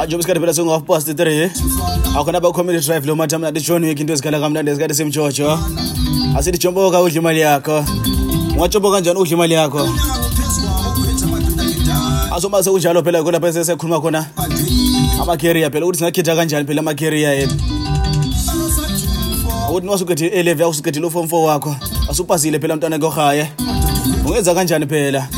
ajo musikati phela sengu-half past three akhona abakhombile drive lo mathi amnandi john week into ezikhala kamnandi ezikhathi semtshotsho asithi jomboka udla imali yakho ungajomboka kanjani udla imali yakho asoma sekunjalo phela kulapha esesekhuluma khona amakeriya phela ukuthi singakhetha kanjani phela amakeriya yethu ukuthi niwasukethile elevi akusukhethile ufomfo wakho asupazile phela mntwana kohaye ungenza kanjani phela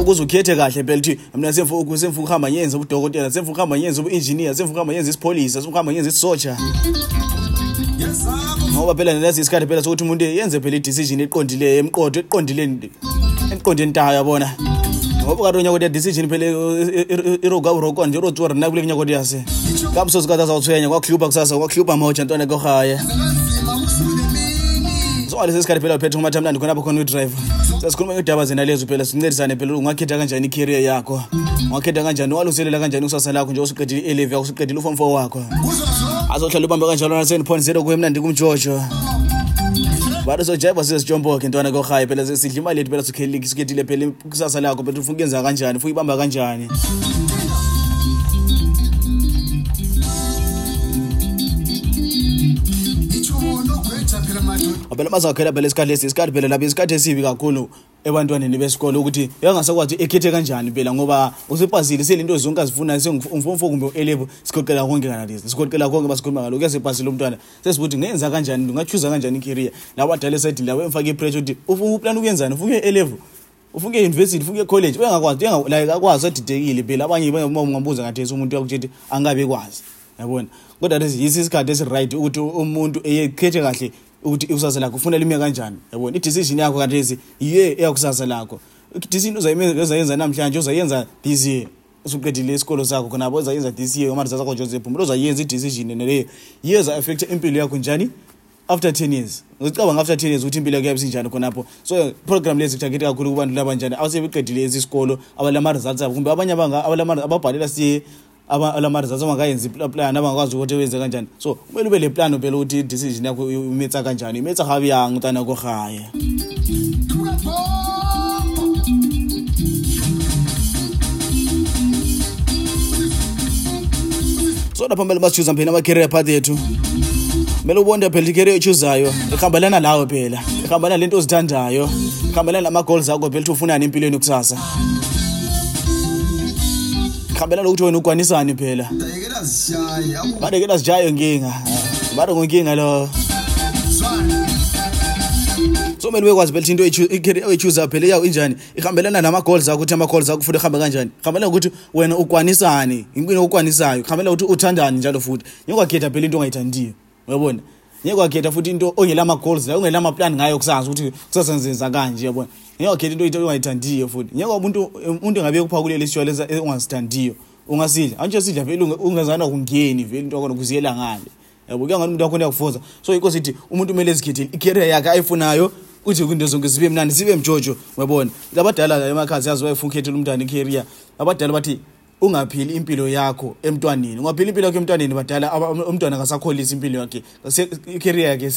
ukuze ukhethe kahle phela ukuthi mina semfuku semfuku hamba ngiyenze ubudokotela semfuku hamba ngiyenze ubu-engineer semfuku hamba ngiyenze isipholisa semfuku hamba ngiyenze isisoja ngoba phela nalesi isikhathi phela sokuthi umuntu yenze phela i-decision eqondileyo emqodo eqondileni emqondeni ta yabona ngoba ukatonya kuti decision phele iroga urokwa nje urotswa rina kule kunya kuti yase kabuso zikata zawutswenya kwakhlupa kusasa kwakhlupa moja ntwana kohaye so lesi sikhathi phela uphethe umatha mnandi khonapho khona udrive sasikhuluma ngeudaba zena lezo phela sincedisane phela ungakhetha kanjani icareer yakho ungakhetha kanjani waluselela kanjani usasa lakho njengoba usuqedile i-elev yakho usuqedile uform four wakho azohlala ubambe kanjalo naseni point zero kuye mnandi kumjojo bathi sojaiva sesijomboke ntwana korhayi phela sidla imali yethu phela sukheliki sukethile phela kusasa lakho phela ufuna ukuyenza kanjani ufuna uyibamba kanjani phela bazakhela phela isikhathi lesi isikhathi phela lapha isikhathi esibi kakhulu ebantwaneni besikole ukuthi yangasakwazi ekhethe kanjani phela ngoba usepasile selento zonke azifunayo sengumfo kumbe u-elevu sigoqela konke kana lezi sigoqela konke basikhuluma kalo kuyasepasile umntwana sesibuthi ngenza kanjani ndingachuza kanjani icareer labo adala esaydini labo emfake ipressure ukuthi ufuna uplan ukuyenzani ufuna uye elevu ufuna e-university ufuna e-college uyangakwazi like akwazi adidekile phela abanye ungambuza ngathesi umuntu uyakuthi umuntu uyakuthi angabe ekwazi yabona kodwa lezi yisi isikhathi esiright ukuthi umuntu eyekhethe kahle ukuthi ikusasa lakho ufuna lime kanjani yabona i-decision yakho kathesi yiye eyakusasa lakho i-decision uzayenza namhlanje uzayenza this year usuqedile isikolo sakho khonabo uzayenza this year uma rizalakho nje uzephumula uzayenza i-decision neleyo yiye za-affecta impilo yakho njani after 10 years ngicabanga after 10 years ukuthi impilo yakhe yabisinjani khonapho so program lezi kuthakhethe kakhulu kubantu labanjani asebeqedile esi sikolo abalama-results abo kumbe abanye ababhalela siye alamarizaso angayenzi iplan abangakwazi ukuthi wenze kanjani so kumele ube le plan phela ukuthi i-decision yakho umetsa kanjani imetsa gabi yang utana ko gaye so lapha kumele basichuza phela ama-career path yethu kumele ubonde phela i-career oyichuzayo ihambelana lawo phela ihambelana le nto ozithandayo ihambelana nama-goals akho phela ukuthi ufunani empilweni kusasa ngihambela lokuthi wena ugwanisani phela badekela zijayo nkinga bado ngonkinga lo so kumele bekwazi phela ukuthi into oyichuza phela iyawu injani ihambelana nama-goals akho ukuthi ama-goals akho futhi ahambe kanjani ihambela ukuthi wena ukwanisani yini ukwanisayo ihambela ukuthi uthandani njalo futhi njengokwakhetha phela into ongayithandiyo uyabona ngeke wakhetha futhi into ongela ama-goals la ungela ama-plan ngayo kusasa ukuthi kusasa ngizenza kanje yabona ngeke wakhetha into into ongayithandiyo futhi ngeke umuntu umuntu engabe kuphakulela isitshwala ongasithandiyo ungasidla antsho sidla vele ungazana kungeni vele into yakhona kuziyela ngale yabo kuya ngani umuntu wakhona uyakufunza so inkosi ithi umuntu kumele ezikhethele icareer yakhe ayifunayo uthi kwinto zonke zibe mnandi zibe mjojo uyabona labadala emakhaya siyazi wayefuna ukhethela umntana icareer abadala bathi ungaphili impilo yakho emntwaneni ungaphili impilo yakho emntwaneni badala umntwana akasakholisi impilo yakhe icareer yakhe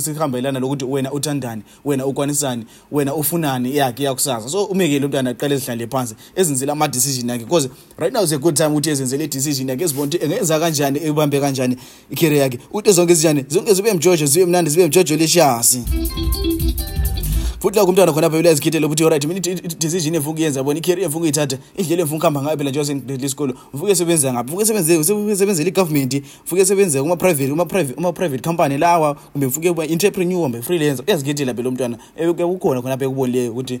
sihambelana lokuthi wena uthandani wena ukwanisani wena ufunani yakhe yakusasa so umekele umntwana aqale ezihlale phansi ezenzele ama-decision yakhe because right now is a good time ukuthi ezenzele i-decision yakhe ezibona ukuthi engenza kanjani ebambe kanjani ikhere yakhe uthi zonke izinjane zonke zibe mjojo zibe mnandi zibe mjojo leshasi futhi la kumntwana khona phela uyazikhethela ukuthi alright mina decision efuna ukuyenza bona i-career efuna ukuyithatha indlela efuna ukuhamba ngayo phela njengoba lesikolo ufuke esebenza ngaphi ufuke esebenze ufuke esebenzela i-government ufuke esebenze kuma-private kuma-private kuma-private company lawa kumbe ufuke uba entrepreneur kumbe freelancer uyazikhethela phela umntwana kukhona khona phela kubonileyo ukuthi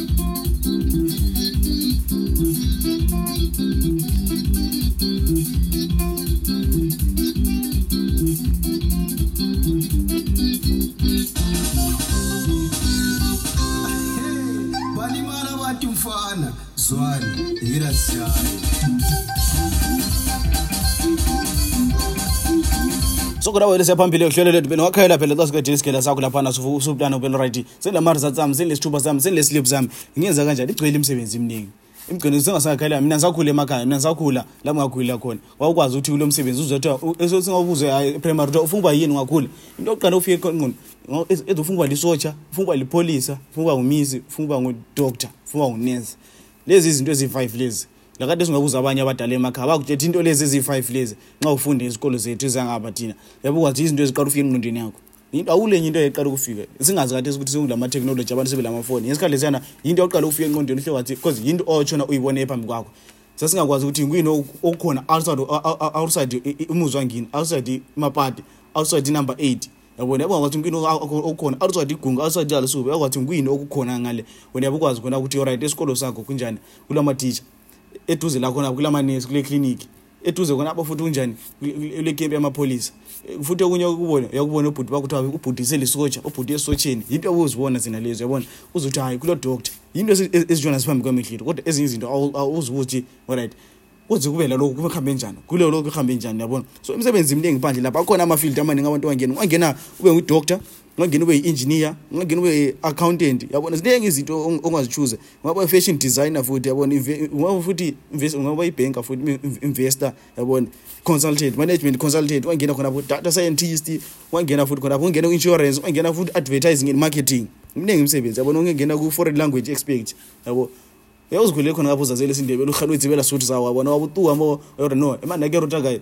balimala bati mfana zwani hira siyani sokuda wele sephambili uhlelo lethu beniwakhayela phela xa sikadini sikela sakho laphana sufutana ubelo right sendilamarizatsi am sendilesithuba sam sendilesilebhu sam ngenza kanjani igcwele imisebenzi iminingi imgcine singasakhalela mina ngisakhula emakhaya mina ngisakhula lapho ngakhulila khona wawukwazi ukuthi kulo msebenzi uze kuthiwa singawubuze hayi primary kuthiwa ufuna ukuba yini ungakhula into yokuqala ofike eqonqono ethi ufuna ukuba lisotsha ufuna ukuba lipholisa ufuna ukuba ngumizi ufuna ukuba ngudoctor ufuna ukuba ngunensi lezi izinto eziyi-five lezi lakade singakuza abanye abadala emakhaya bakuthetha into lezi eziyi-five lezi nxa ufunda izikolo zethu ezangaba thina yabo kwathi izinto eziqala ufike engqondweni yakho yinto awulenye into eqala ukufika singazi kathi ukuthi sekungilama technology abantu sebelama phone ngesikhathi lesiyana yinto yaqala ukufika enqondweni uhle wathi because yinto otshona uyibone ephambi kwakho sasingakwazi ukuthi ngiyini okukhona outside outside umuzwa ngini outside mapati outside number 8 yabona yabo ngathi ngini okukhona outside igunga outside yalo suku yakwathi ngini okukhona ngale wena yabo kwazi khona ukuthi alright esikolo sakho kunjani kulama teacher eduze la khona kulama nurse kule clinic eduze khonapho futhi kunjani le kempi yamapholisa futhi okunye ukubona uyakubona ubhuti bakuthiwa ubhuti selisotsha ubhuti esotsheni yinto obuzibona zina lezo yabona uze ukuthi hhayi kulo doctor yinto ezijona siphambi kwamehlilo kodwa ezinye izinto awuzi ukuthi olright kuze kube lalokhu kube kuhambe njani kule lokhu kuhambe njani yabona so imisebenzi iminingi phandle lapha akhona amafield amaningi abantu wangena wangena ube ngudoctor ungagena ube yi-engineer ungagena ube yi-accountant yabona ziningi izinto ongazichuze ungaba i-fashion designer futhi yabona ungaba futhi ungaba ibhenka futhi investor yabona consultant management consultant ungangena khona futhi data scientist ungangena futhi khona ungena ku-insurance ungangena futhi advertising and marketing mningi imisebenzi yabona ungangena ku-foreign language expect yabo yawuzigulele khona lapho uzazele isindebele uhalwe idzibela suthi zawo wabona wabutuwa mo yore no emanake rota kaye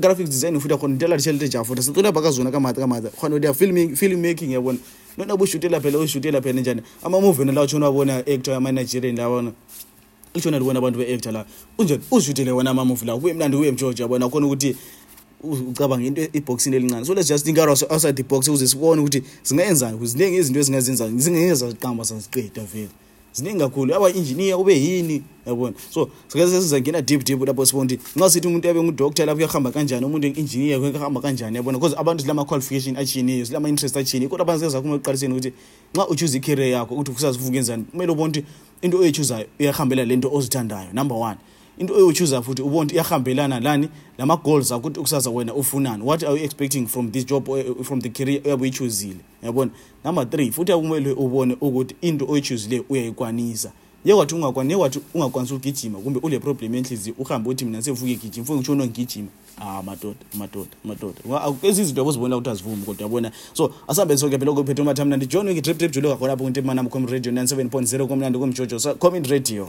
graphic design o futa kgone dela ditšhelete ja fota setsone ba ka zona ka maata ka maata kgone o dia film making ya bone no na bo shutela phela o shutela phela njane ama movie ne la tshone wa bona actor ya Nigerian la bona e tshone le bona abantu be actor la unjani o shutele wona ama movie la ku emnandi u emjoja bona khona ukuthi ucabanga into iboxini elincane so let's just think out outside the box ukuze sibone ukuthi singayenzani kuziningi izinto esingazenza zingeke zaziqamba saziqeda vele ziningi kakhulu aba engineer ube yini yabona so sike sizangena deep deep lapho sibona ukuthi nxa sithi umuntu yabe ngudoctor lapho uyahamba kanjani umuntu engineer uyahamba kanjani yabona because abantu silama qualification atshiyeneyo silama interest atshiyeneyo kodwa abantu seza kuma eqaliseni ukuthi nxa uchoose icareer yakho ukuthi ufisa sivuka enzani kumele ubone ukuthi into oyichuzayo uyahambela lento ozithandayo number 1 into oyichuza futhi ubona ukuthi iyahambelana lani lama goals akuthi ukusasa wena ufunani what are you expecting from this job eh, from the career oyabe uyichuzile yabona number three futhi akumele ubone ukuthi into oyichuzile uyayikwanisa ye wathi ungakwane wathi ungakwanisa ukugijima kumbe ule problem enhliziyo uhambe uthi mina sevuke gijima mfuna ngishona ngigijima ah madoda madoda madoda ezi izinto abozibona ukuthi azivumi kodwa yabona so asambe sonke phela ukuphetha umathamnandi john wiki drip drip julo kakhona apho kuntimana mkhom radio 97.0 komnandi komjojo so comment radio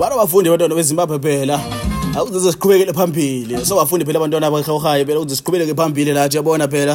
abantu abafundi abantwana bezimbabwe phela akuze siqhubekele phambili sobafundi phela abantwana abahahayo phela ukuze siqhubeleke phambili lathi yabona phela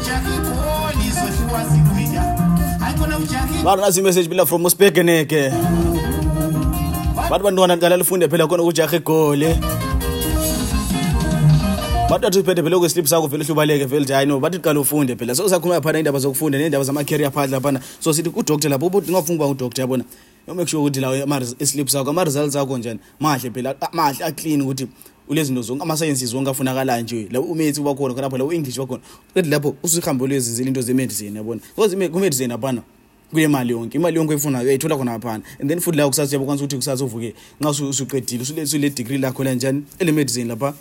Bado nazi message bila from Uspekeneke. Bado bantu wanadala lifunde phela khona ukujaha igoli. Bado athi uphethe phela ukweslip sakho vele hlubaleke vele nje ayino bathi qala ufunde phela. So usakhuluma phana indaba zokufunda nendaba zama career path lapha. So sithi ku doctor lapho ubuthi ngafuna ukuba u doctor yabona. make sure ukuthi lawo ama-slip sakho ama-results akho njani mahle phela mahle aclean ukuthi ulezinto zonke ama-sciences zonke afunakalayo nje la umethi uba khona khonapho la u-english uba khona qedi lapho usuhambe luyozenzela into zemedicine yabona because kumedicine abana kule mali yonke imali yonke oyifunayo uyayithola khona ngaphana and then futhi la kusasa uyabo kwanisa ukuthi kusasa uvuke nxa usuqedile usule degree lakho lanjani elemedicine lapha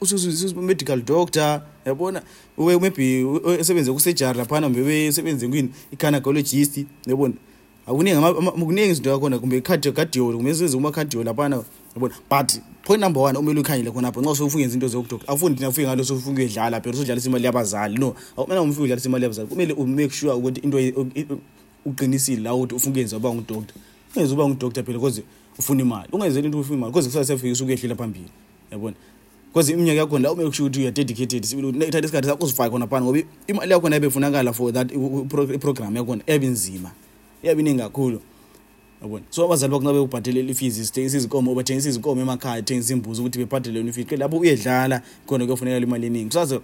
ususu-medical doctor yabona maybe esebenze kusejari laphana mbe besebenze kwini i-canacologist yabona akuningi kuningi izinto yakhona kumbe icardiol kumbe ezize kuma-cardiol laphana yabona but point number one umele ukhangele khonapho nxa usufuke yenza into zokudoka afundi thina fuke ngalo sufuke uyedlala phela usudlalisa imali yabazali no akumele umfuke udlalisa imali yabazali kumele umake sure ukuthi into uqinisile la ukuthi ufuna ukuyenza uba ngudoktor ungenza uba ngudoktor phela because ufuna imali ungenzeli into ufuna imali because kusase fike usuke yehlile phambili yabona because iminyaka yakho la umele kusho ukuthi uya dedicated sibili ithatha isikhathi sakho uzifake khona phana ngoba imali yakho nayo befunakala for that iprogram yakho yabe nzima yabe iningi kakhulu yabona so abazali bakho nabe ubhadelela ifees sithengisa izinkomo ubathengisa izinkomo emakhaya thengisa imbuzi ukuthi bebhadelele yona ifees lapho uyedlala khona kuyofuneka imali eningi kusaze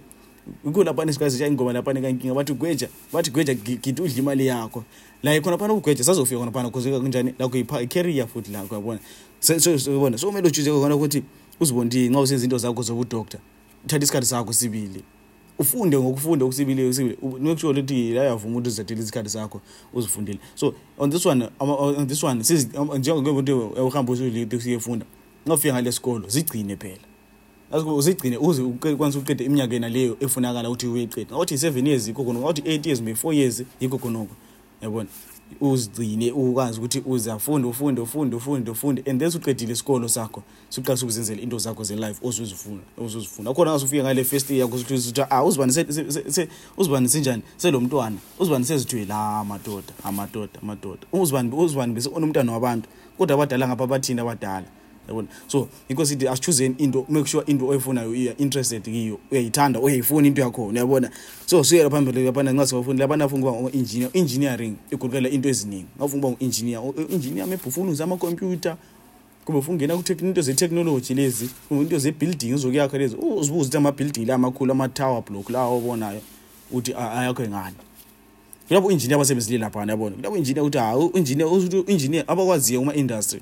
yikho lapha nesikhathi sha ingoma lapha nekankinga bathi gweja bathi gweja gidi udla imali yakho la khona phana ukugweja sazofika khona phana kuze kanjani la kuyipa carrier futhi la kuyabona so so so bona so umele ujuze khona ukuthi uzibondiye nxa usenza into zakho zobudokta uthatha isikhathi sakho sibili ufunde ngokufunde okusibili okusibili make sure ukuthi la yavuma ukuthi uzidedele isikhathi sakho uzifundile so on this one um, uh, on this one njengokuthi uhamba usulite usiyefunda nxa ufika ngale sikolo zigcine phela uzigcine uze ukwanise uqede iminyaka yena leyo efunakala ukuthi uyeqeda ngakuthi yi-seven years yikho khonoko ngakuthi eight years kumbe four years yikho khonoko yabona uzigcine ukwazi ukuthi uze afunde ufunde ufunde ufunde ufunde and then usuqedile isikolo sakho suqalisa ukuzenzela into zakho ze-life ozuzifuna ozuzifuna akhona ngazufika ngale first year yakho usuthi ukuthi ah uzibani uzibani sinjani selo mntwana uzibani sezithwe la amadoda amadoda amadoda uzibani uzibani bese unomntwana wabantu kodwa abadala ngapha bathini abadala yabona so inkosi ithi asichuzeni into make sure into oyifunayo iya interested kiyo uyayithanda uyayifuna into yakho uyabona so suyela phambili labana nxa sewafuna labana afuna ukuba engineer engineering igurukela into eziningi ngafuna ukuba engineer engineer maybe ufuna uza ama computer kumbe ufuna ungena ku into ze technology lezi into ze building uzokuyakha lezi uzibuza ukuthi ama building la amakhulu ama tower block la obonayo uthi ayakho ngani kulapho engineer abasebenzile lapha yabona kulapho engineer uthi ha engineer uthi engineer abakwaziyo uma industry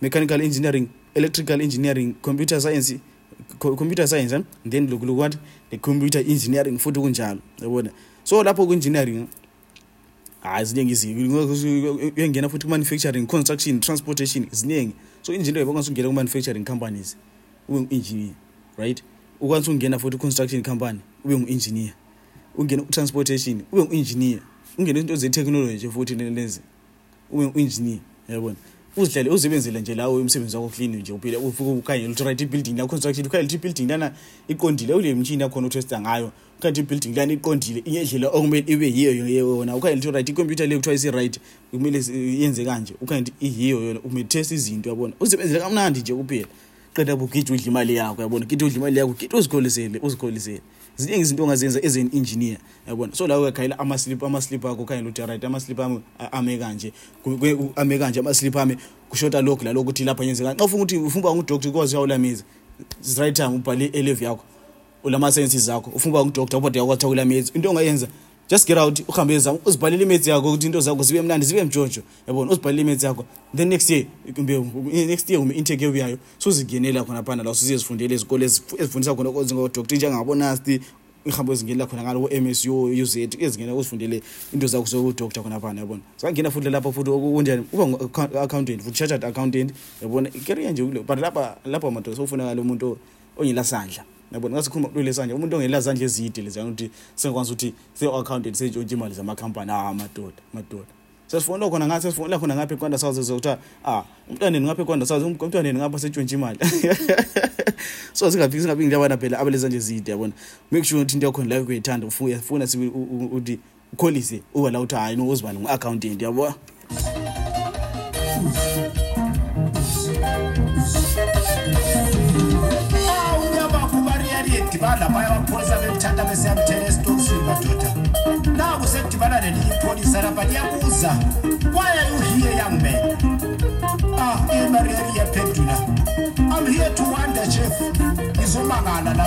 mechanical engineering electrical engineering computer science computer science eh? then lokulokuthi ne-computer engineering futhi kunjalo yabona so lapho ku-engineering hayi ziningi iziyengena futhi ku-manufacturing construction transportation ziningi so engineer bakwanisa ukungena ku-manufacturing companies ube ngu-engineer right ukwanisa ukungena futhi ku-construction company ube ngu-engineer ungena ku-transportation ube ngu-engineer ungena into ze-technology futhi lezi uengineer yabona uzidlele uzibenzele nje lawo umsebenzi wakho clean nje uphile ufike ukhangele ukuthi right building la construction ukhangele ukuthi building lana iqondile ule mtshini yakhona utesta ngayo ukhangele ukuthi building lana iqondile indlela okumele ibe yiyo yona ukhangele ukuthi right icomputer le kuthiwa isi right kumele yenze kanje ukhangele ukuthi iyiyo yona ume test izinto yabona uzibenzele kamnandi nje kuphela qeda bugidi udla imali yakho yabona gidi udla imali yakho gidi uzikholisele uzikholisele ziningi izinto ongazenza as an engineer yabona so lawo uyakhayela amaslip amaslip akho khanye lo right amaslip ami ame kanje ame kanje amaslip ami kushota log la lokuthi lapha yenze kanje xa ufuna ukuthi ufuna uba doctor because uyawulamiza it's right time ubhale i-leave yakho ulama-sciences zakho ufuna uba ngudoctor ubode yakho kwathiwa ulameza into ongayenza just get out uhambe yenza uzibhalele imates yakho ukuthi into zakho zibe mnandi zibe mtshontsho yabona uzibhalele imates yakho then next year kumbe next year kumbe intake ebuyayo suzingenela khona phana la usuze zifundele izikole ezifundisa khona ozingodoctor njengabonasti ihambo ezingenela khona ngalo ku-ms yo uz ezingena uzifundele into zakho zokudoctor khona phana yabona zingangena futhi lapho futhi kunjani uba ngu-accountant futhi chartered accountant yabona ikeriya nje kule but lapha lapha madoda sokufunakala umuntu ongela sandla yabona ngathi khuluma kulule sanje umuntu ongela zandla ezide lezi ukuthi sengikwazi ukuthi se account and sentshontshe imali zama company ah madoda madoda sesifonela khona ngathi sesifonela khona ngapha ekwanda south zokuthiwa ah umntwaneni ngapha ekwanda south umntwaneni ngapha sentshontshe imali so singaphiki singaphiki njengoba phela abeleza nje zide yabona make sure ukuthi into yakhona la kuyithanda ufuna ukuthi ukholise uwena ukuthi hayi no uzibani ngu-accountant yabo badla phaya abapholisa bemthatha besiyamthela esitokisini madoda naku sekudibana lelinye ipholisa lapha liyabuza waya uhiye young man ah imariyeli iyaphendula i'm here to wonder chef ngizomangala la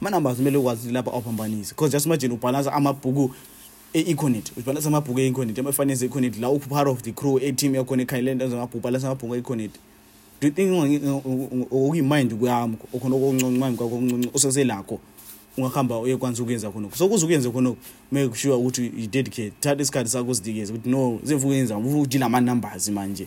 ama-numbers kumele ukwazile lapha awuphambanise because just imagine ubhalansa amabhuku e-econet ubhalansa amabhuku e-econet ama-finance e-econet la upart of the crew e-team yakhona ekhanye le nto zamabhuku ubhalansa amabhuku e-econet do you think okuyimind kwami okhona okunconci mind kwakho okunconci oseselakho ungahamba uye kwanisa ukuyenza khonokho so kuze ukuyenze khonokho kumele kushiwa ukuthi udedicate thatha isikhathi sakho usidikeze ukuthi no sevuke yenza ujila ama-numbers manje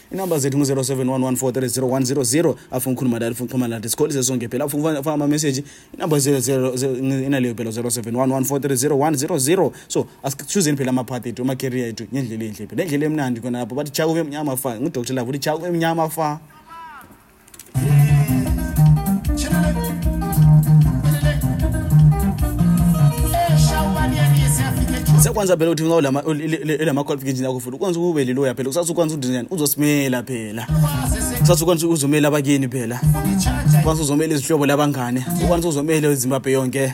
inamba zethu ngu-0711401000 afuna ukukhuluma lati funa ukuxhumana lati sikholi sesonke phela afuna ukufaka amameseji inamba inaleyo phela 0711401000 so asichuzeni phela amaphathi ethu amakeriya ethu ngendlela enhle phela endlela emnandi khona lapho bathi chaka ube mnyama fa ngudoktor lavo uthi chaka ube mnyama fa sekwanza phela ukuthi ngawo lama lama qualification yakho futhi ukwanza ukube liloya phela kusasa ukwanza udinjani uzosimela phela kusasa ukwanza uzomela abakini phela ukwanza uzomela izihlobo labangane ukwanza uzomela izimbabwe yonke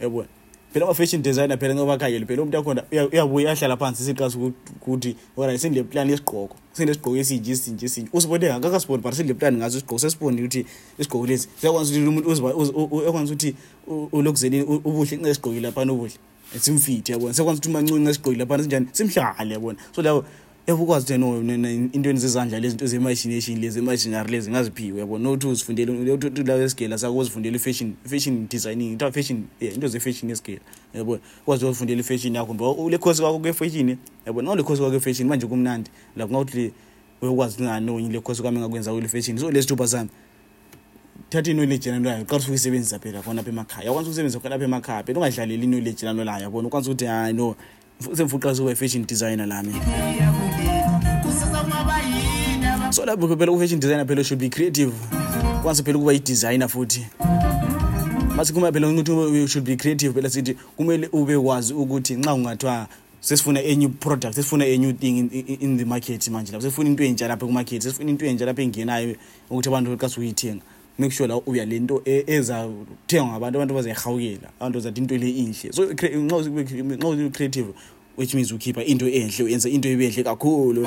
yabona phela ama-fashion designer phela nxa ubakhangele phela umuntu akhona uyabuye ahlala phansi siqasa ukuthi ora sindile plan yesigqoko sindile sigqoko esinje esinje esinje usibone kakasiboni but sindile plan ngaso isigqoko sesibonile ukuthi isigqoko lesi siyakwanisa ukuthi umuntu uyakwanisa ukuthi ulokuzelini ubuhle nxa esigqokile laphana ubuhle simfithe yabona sekwanisa ukuthi umancinci nxa esigqokile laphana sinjani simhlale yabona so labo yabukwazi ukuthi no into enizizandla lezinto ze-imagination lezi imaginary lezi ngaziphiwe yabo not uzifundele uthi lawo esigela sako uzifundele i-fashion fashion designing kuthiwa fashion yeah into ze-fashion esigela yabona kwazi uzifundele i-fashion yakho mbe ule khosi kwakho kwe-fashion yabona ule khosi kwakho kwe-fashion manje kumnandi la kungawuthi uyokwazi ukuthi nganonyi le khosi kwami engakwenza kule fashion so lesithupha sami thatha inoleji lanolayo qala usuke isebenzisa phela khona apha emakhaya uyakwanisa ukusebenzisa khona apha emakhaya phela ungadlaleli inoleji lanolayo yabona ukwanisa ukuthi hayi no semfuqa siwe fashion designer lami so lapho phela u-fashion designer phela should be creative kwansi phela ukuba yi-designer futhi masikhuluma phela ukuthi you should be creative phela sithi kumele ube wazi ukuthi nxa ungathiwa sesifuna a new product sesifuna a new thing in, in, in the market manje lapho sesifuna into entsha lapha kumarket sesifuna into entsha lapha engenayo ukuthi abantu kasuke uyithenga make sure la uya le nto e, ezathengwa ngabantu abantu bazayirhawukela abantu bazathi into le inhle so nxa ucreative which means ukhipha into enhle uyenza into ibe enhle kakhulu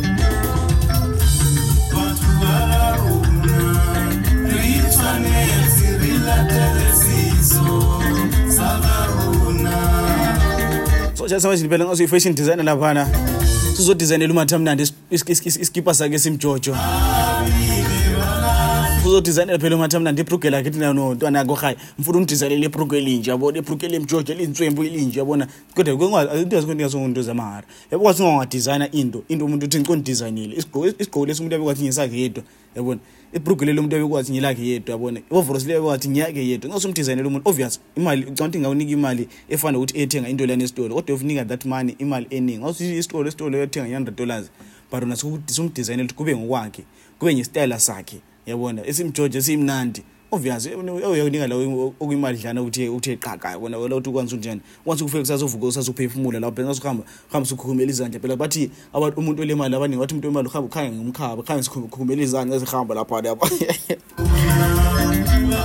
so chasama chilipela ngaso i-fashion designer laphana sizodizayinela umathamnandi is- is- is- is- isikipa sakhe simjojo uzodizayinela phela umathamnandi ibruge lakhe ethi nayo no ntwana yakho hayi mfuna umdizayinele ibruge elinje yabona ibruge elimjojo elintswembu elinje yabona kodwa into yazikonto zamahara yabo kwathi ungadesigner into into umuntu uthi ngicona designile isigqoko isigqoko lesi umuntu abekwathi ngesakhe yedwa yabona ibrugu lelo umuntu abekwathi ngilakhe yedwa yabona iwovorosi leyo abekwathi ngiyakhe yedwa nxa usumdesigner umuntu obvious imali ucabanga ukuthi ngawunika imali efana ukuthi ethenga into leyana esitolo kodwa ufunika that money imali eningi ngawuthi isitolo esitolo yothenga i-hundred dollars but una sumdesigner ukuthi kube ngokwakhe kube ngestayela sakhe yabona esimjojo esimnandi obviously uyokunika la okuyimadlana ukuthi uthe qaka yabona wena uthi ukwanza unjani once kufike kusazovuka usazophefumula lapho phela usuhamba hamba usukhukhumela izandla phela bathi abantu umuntu olemali abaningi wathi umuntu wemali uhamba ukhaya ngomkhaba khaya sikhukhumela izandla ezihamba lapha lapha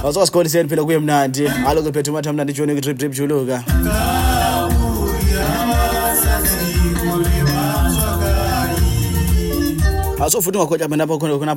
Wazoka sikole senu phela kuye mnandi alo kuphethe umatha mnandi jone kutrip trip juluka aso futhi ngakhotha mina lapho khona khona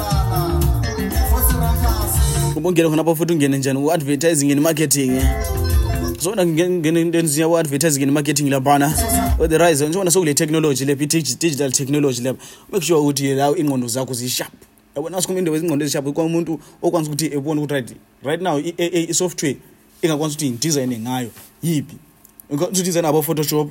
ubongele khona apho futhi ungene njani u-advertising and marketing eh? zona ngene into enzinya u-advertising and marketing laphana or the rise njengoba sokule technology lepha i-dig- digital technology lapha make sure ukuthi la ingqondo zakho zisharp yabona sikhuluma into izingqondo ezisharp kwa umuntu okwanisa ukuthi ebone ukuthi right right now i-aa i-software engakwanisa ukuthi ngidesign ngayo yiphi ngikwanisa udesign abo photoshop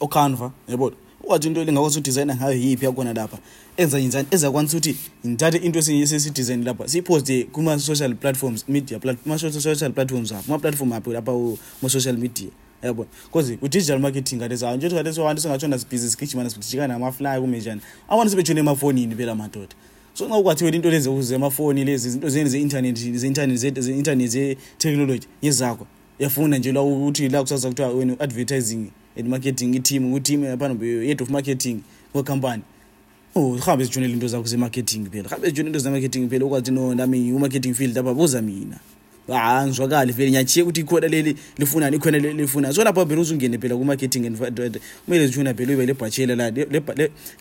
ocanva yabo wathi into elingakwazi udizayina ngayo yiphi yakhona lapha enza yenzani ezakwanisa ukuthi ngithathe into esesidesign lapha siyiposte kuma-social platforms media kuma-social platforms apho kuma-platform apho lapha kuma-social media yabo because kwi-digital marketing kade zawo nje kade sowantu singatshona sibhizi sigijimana sigijikana amaflyer kumbe njani abantu sebetshona emafonini phela madoda so nxa ukwathiwe into lezi zemafoni lezi zinto zeni ze-internet ze-internet ze-internet ze-technology ngezakho yafunda nje la ukuthi la kusasa kuthiwa wena advertising and marketing i-team kwi-team yaphana head of marketing kwecompany Oh, hambe sijonele into zakho ze-marketing phela hambe sijonele into ze-marketing phela ukwathi no nami u-marketing field apha buza mina ha ngizwakali vele ngiyachiye ukuthi ikhona leli lifunani ikhona leli lifunani so lapho vele uzungene phela ku-marketing and kumele zishuna vele ube lebhatshela la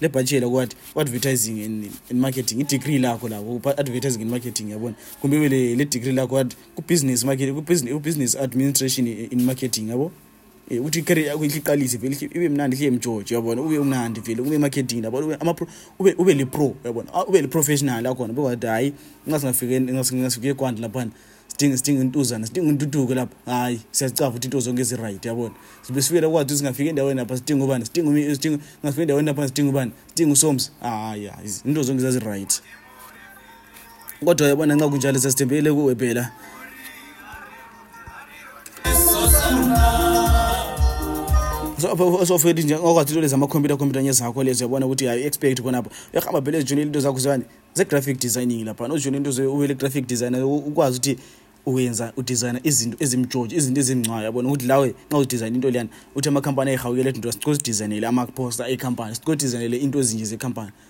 lebhatshela kwathi ku-advertising and marketing i-degree lakho lakho advertising and marketing yabona kumbe ube le-degree lakho ku-business market ku-business administration in marketing yabo eh, ukuthi icareer yakho inhle iqalise vele ibe mnandi ihle emjoji yabona ube umnandi vele ube marketing yabona ube ube le pro yabona ah, ube le professional akhona bekwathi hayi ngasingafike ngasingafike kwandi laphana sidinga sidinga intuzana sidinga intuthuko lapho hayi siyazicava ukuthi into zonke ezi-right yabona sibe sifela kwathi singafika endaweni lapha sidinga ubani sidinga singafika endaweni lapha sidinga ubani sidinga usoms hayi into zonke zazi-right kodwa yabona nxa kunjalo sesithembele kuwe phela sofethi nje okwazi into lezi amakhompyutha khompyutha nye zakho lezi uyabona ukuthi yayi expect khonapho uyahamba phela ezijonela into zakho zani ze-graphic designing laphana uzijonela into ubele graphic designer ukwazi ukuthi uyenza udesigner izinto ezimjoji izinto ezimncwayo yabona ukuthi lawe nxa udesigna into leyana uthi amakhampani ayihawukele ethi nto sicozidesignele amaposta ekhampani sicodesignele into ezinje zekhampani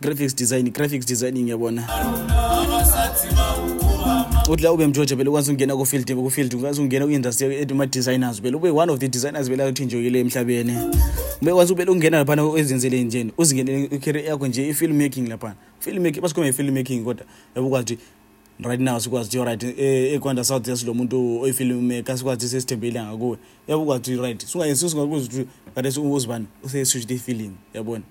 graphics design graphics design ngiyabona uthi la ube mjoje vele ukwazi ukungena ku-field ku-field ukwazi ukungena kwi-industry ethi uma-designers vele ube one of the designers vele athinjokile emhlabeni ube kwazi ubele ukungena laphana ezenzele njeni uzingenele i-career yakho nje i-film making laphana film making basikhombe i-film making kodwa yabukwazi right now sikwazi ukuthi right eh, ekwanda south yes lo muntu oyifilmmaker sikwazi sesithembe ilanga kuwe yabukwazi ukuthi right singayenzisi ngakuzwe ukuthi kade uzibani useshuthi ifilm yabona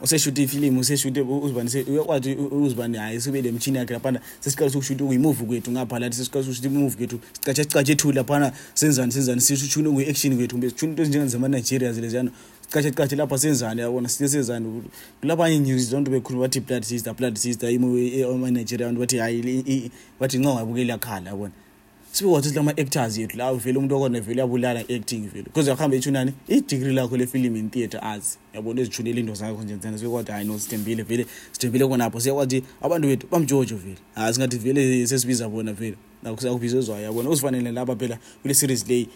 useshuta ifilimu useshuta uzibani uyakwazi uzibani hayi sibe le mtshini yakhe laphana sesiqalisa ukushuta okuyimuvi kwethu ngapha lathi sesiqalisa ukushuta imuvi kwethu sicatsha sicatsha ethuli laphana senzani senzani sishuna okuyi-action kwethu kumbe sishuna into ezinjengani zamanigeria zileziyana sicatsha sicatsha lapha senzani yabona sine senzani kulabanye news zonto bekhuluma bathi blood sister blood sister amanigeria abantu bathi hayi bathi nxa ungabukeli yakhala yabona sibe wathi silama actors yethu la uvela umuntu okona vele yabulala acting vele because yakhamba ethunani i degree lakho le film in theater arts yabona ezijunele into zakho nje ntsana sibe kwathi hayi no sithembile vele sithembile konapho siyakwathi abantu bethu bamjojo vele hayi singathi vele sesibiza bona vele nakusakubizezwayo yabona uzifanele laba phela kule series leyi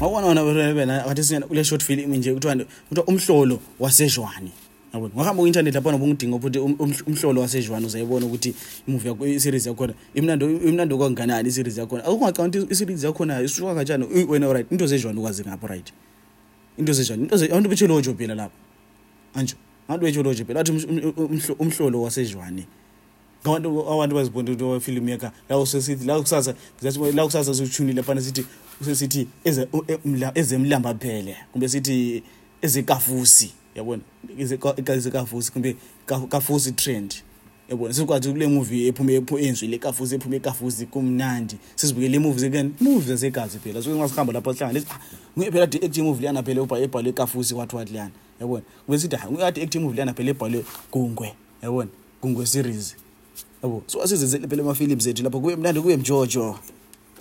wabona wona wena wathi singena kule short film nje kuthiwa kuthiwa umhlolo wasezhwane yabona ngahamba ku-intanethi lapho nobongidinga ukuthi um, um, umhlolo wasezhwane uzayibona ukuthi imuvi yakho iseries yakhona imnandi imnandi kanganani iseries yakhona akungacanga ukuthi iseries yakhona isuka kanjani wena right into zezhwane ukwazi ngapho right into zezhwane into abantu betshelonjo phela lapho manje ngathi wetsho loje phela athi umhlolo wasejwane ngabantu abantu bazibonda ukuthi wafilimu yakha la usesithi la kusasa la kusasa sikushunile fana sithi usesithi ezemlamba phele kumbe sithi ezekafusi yabona ezekafusi kumbe kafusi trend yabona sikwathi kule movie ephuma ezwi lekafuzi ephuma ekafuzi kumnandi sizibukele imovie zekani movie zasegazi phela so ngasihamba lapha sihlanga lesi ah, nguye phela acting movie liyana phela ubha ebhalwe ekafuzi wathi wathi liyana yabona besithi hayi nguye acting movie liyana phela ebhalwe gungwe yabona gungwe series yabo so asizenze phela amafilms ethu lapho kube mnandi kube mjojo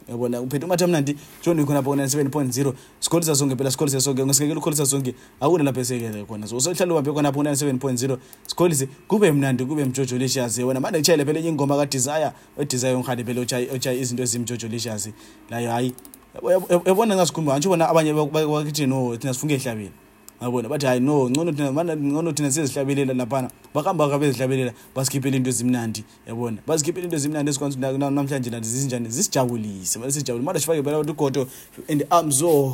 yabona uphethe umatha mna ndi john ikhona pha kona-seven point zero sikholisa zonke phela sikholise zonke ungesikekela ukholisa zonke awuna lapho esekele khona so usehlala uhambe khona pha kona-seven point zero sikholise kube mnandi kube mjojolicious wena mane kushayele phela enye ingoma kadesire odesire yonghade phela otshaye izinto ezimjojolicious layo hhayi yabona ngasikhumba ngisho bona abanye bakithi no thina sifunke ehlabeni yabona bathi hayi no ncono thina mana ncono thina sizihlabelela laphana bakamba kabezihlabelela basikhiphela into ezimnandi yabona basikhiphela into ezimnandi esikwanisa namhlanje nathi zizinjani zisijabulise manje sijabulise manje sifake phela ukuthi godo and arm so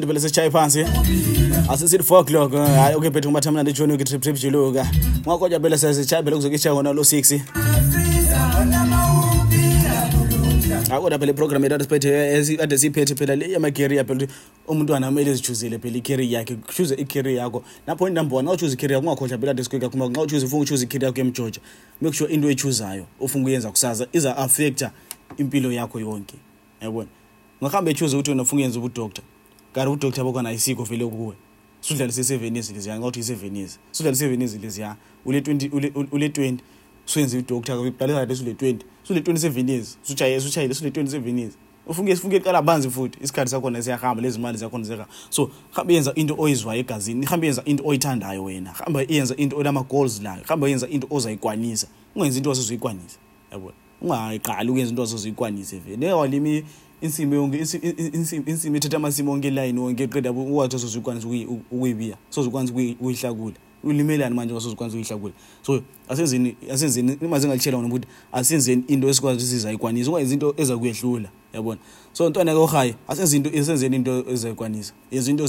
ndibele sesitshaye phansi asisithi four o'clock eh, hayi uke bhethe kumathi amnandi ijoni uke trip trip jiluka mwakodwa bele sesitshaye bele kuzokitshaye ngona lo six hayi kodwa phela iprogram yethu siphethe kade siyiphethe phela le yamakeria phela ukuthi umntwana kumele ezijuzile phela icareer yakhe chuze icareer yakho napho inumber one xa uchuze icareer yakho ungakhohlwa phela kade sikweka kuma xa uchuze ufunga uchuze icareer yakho emgeorgia make sure into echuzayo ufunga uyenza kusasa iza affecta impilo yakho yonke yabona ungahambe echuze ukuthi wena fungenza ubudoktar kari ubudoktar bakhona ayisiko vele kuwe sudlalise i-seven years leziya ngawuthi i-seven years sudlalise i-seven years leziya ule-twenty suyenza idoktar ubhalisa kade sule-twenty sule-twenty-seven years sutshayile sule-twenty-seven years ufunge sifunge iqala banzi futhi isikhathi sakhona siyahamba lezimali zakhona ziyahamba so hamba yenza into oyizwayo egazini hamba yenza into oyithandayo wena hamba yenza into onama-goals layo hamba yenza into ozayikwanisa ungenza into wasezoyikwanisa yabona ungaqali ukuyenza into azozikwanise vele ngeke walimi insimi yonke insimi ethatha amasimi onke elayini wonke eqeda uwathi osozikwanisa ukuyibiya sozikwanisa ukuyihlakula ulimelani manje wasozikwanisa ukuyihlakula so asenzeni asenzeni uma zingalishela wona ukuthi asenzeni into esikwazi ukuthi sizayikwanisa ungayenza into eza kuyehlula yabona so ntwana ke ohayi asenze into esenzeni into ezayikwanisa yenza into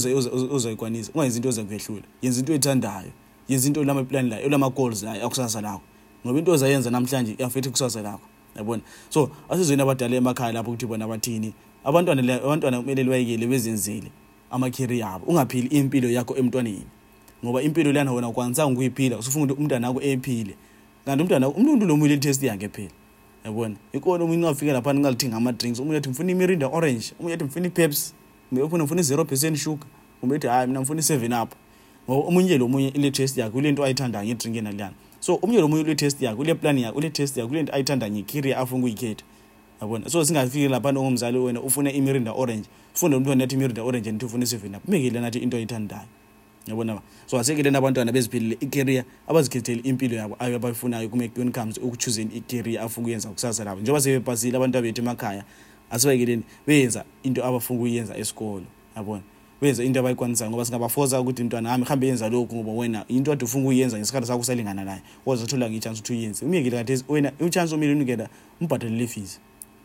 ozayikwanisa ungayenza into eza kuyehlula yenza into ethandayo yenza into lama plan la elama goals la akusasa lakho ngoba into ozayenza namhlanje iyafetha ikusasa lakho yabona so asizweni abadala emakhaya lapho ukuthi bona bathini abantwana abantwana kumele liwayekele bezenzile amakhiri yabo ungaphili impilo yakho emntwaneni ngoba impilo lana wena ukwanisa ukuyiphila usufunga ukuthi umntwana wakho ephile kanti umntwana umuntu lo muyile test yakhe phela yabona ikona umuntu ungafika lapha ningaluthinga ama-drinks umuntu athi ngifuna imirinda orange umuntu athi ngifuna i-peps umuntu ngifuna i-zero percent sugar umuntu athi hhayi mina ngifuna i-seven up ngoba omunye lomunye ile test yakhe ule nto ayithandayo ngedrink enaliyana so omunye lomunye ule test yakhe ule plan yakhe ule test yakhe ule nto ayithanda ngecareer afuna ukuyikhetha yabona so singafiki laphana ungumzali wena ufune imirinda orange funde umntwana nathi imirinda orange and ufune isivinda kumekile nathi into ayithandayo yabona ba so asekile nabantwana beziphilile icareer abazikhethele impilo yabo ayo abayifunayo when it comes ukuchuzeni icareer afuna ukuyenza kusasa labo njengoba sebebhazile abantu abethu emakhaya asibayekeleni benza into abafuna ukuyenza esikolo yabona benze into abayikwanisayo ngoba singabafosa ukuthi mntwana hami hambe yenza lokhu ngoba wena into kade ufuna ukuyenza ngesikhathi sakho usalingana naye kodwa uthola ngechance ukuthi uyenze umyekile kade wena uchance omile unikela umbhadalele fees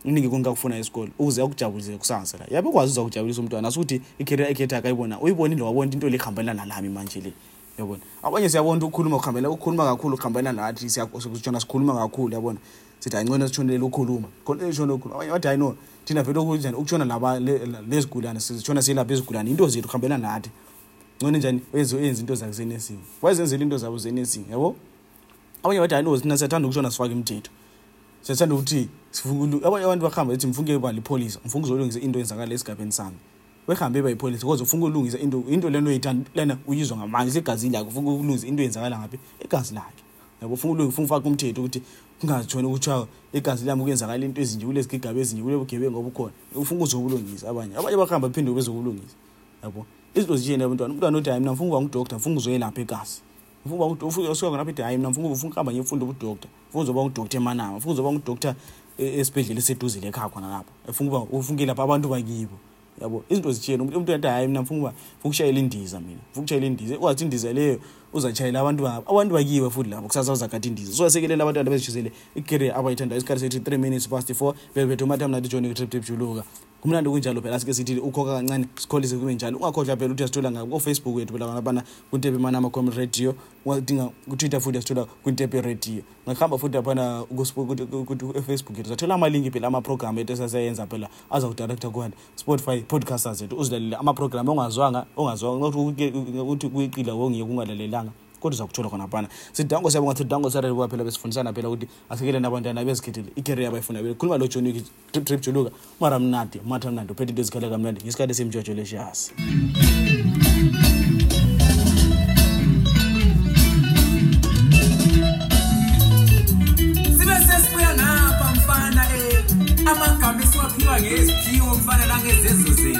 unike konke akufuna esikole ukuze akujabulise kusasa la yabe kwazi uzakujabulisa umntwana asukuthi icareer ekhetha akayibona uyibonile wabona into lehambelana nami manje le yabona abanye siyabona ukukhuluma ukuhambela ukukhuluma kakhulu ukuhambela nathi siyakutshona sikhuluma kakhulu yabona sithi ayincono sitshonele ukukhuluma khona shona ukukhuluma abanye bathi hayi no thina vele okunjani ukutshona laba lezigulane sizitshona silapha izigulane into zethu kuhambela nathi ncono njani wenze uyenze into zakhe zenezinye wayezenzela into zabo zenezinye yabo abanye bathi hayi no thina siyathanda ukutshona sifake imithetho siyathanda ukuthi abanye abantu bakuhamba bethi mfunke balipholisa mfunke uzolungisa into enzakala esigabeni sami wehambe bayipholisa because ufuna ukulungisa into into lento oyithanda lena uyizwa ngamandla isegazini lakhe ufuna ukulungisa into eyenzakala ngaphi egazi lakhe yabo ufuna ukulungisa ufuna ufaka umthetho ukuthi kungatshoni ukuthiwa egazi lami kuyenzakala into ezinje kulezi gigaba ezinje kule bugebengu obukhona ufuna ukuzokulungisa abanye abanye bakuhamba bephinde bezokulungisa yabo izinto zijeni abantwana umntwana othi hayi mina ngifuna ukuba ngudoktar ngifuna ukuzoyelapha egazi ngifuna ukuba usuka khona apho ethi hayi mina ngifuna ukuhamba ngiyofunda ubudoktar ufuna uzoba ngudoktar emanama ufuna uzoba ngudoktar e, esibhedlela eseduzile ekhaya khona lapho efuna uba ufunke lapha abantu bakibo yabo izinto zitshiyene umuntu umuntu hayi mina ngifuna uba ngifuna ukushayela indiza mina ngifuna ukushayela indiza wathi indiza leyo uzashayela abantu babo abantu bakiwe futhi lapho kusasa uzagada indiza so asekelela abantwana bezishisele ikere abayithandayo isikhathi sethi 3 minutes past 4 velvet umatamnati john trip trip juluka kumnandi kunjalo phela sike sithi ukhokha kancane sikholise kube njalo ungakhohlwa phela ukuthi uyasithola ngako Facebook wethu phela kanabana kuntepe manama com radio ungadinga kutwitter futhi uyasithola kwintepe radio ngahamba futhi aphana kufacebook yethu sathola amalinki phela amaprogramu ethu esaseyenza phela aza kudirector kuhani spotify podcasters ethu uzilalele amaprogramu ongazwanga ongazwanga ukuthi kuyiqila wongiye kungalalelanga kodwa uzakuthola khona phana sidango siyabonga sidango sarere kwaphela besifundisana phela ukuthi asikele nabantwana bezikhethile ikeriya bayifuna bele khuluma lo john trip juluka mara mnandi matha mnandi uphethe into ezikhala kamnandi ngesikhathi simjojo leshiyasi eh, amagama esiwaphiwa ngeziphiwo mfana nangezezo zenu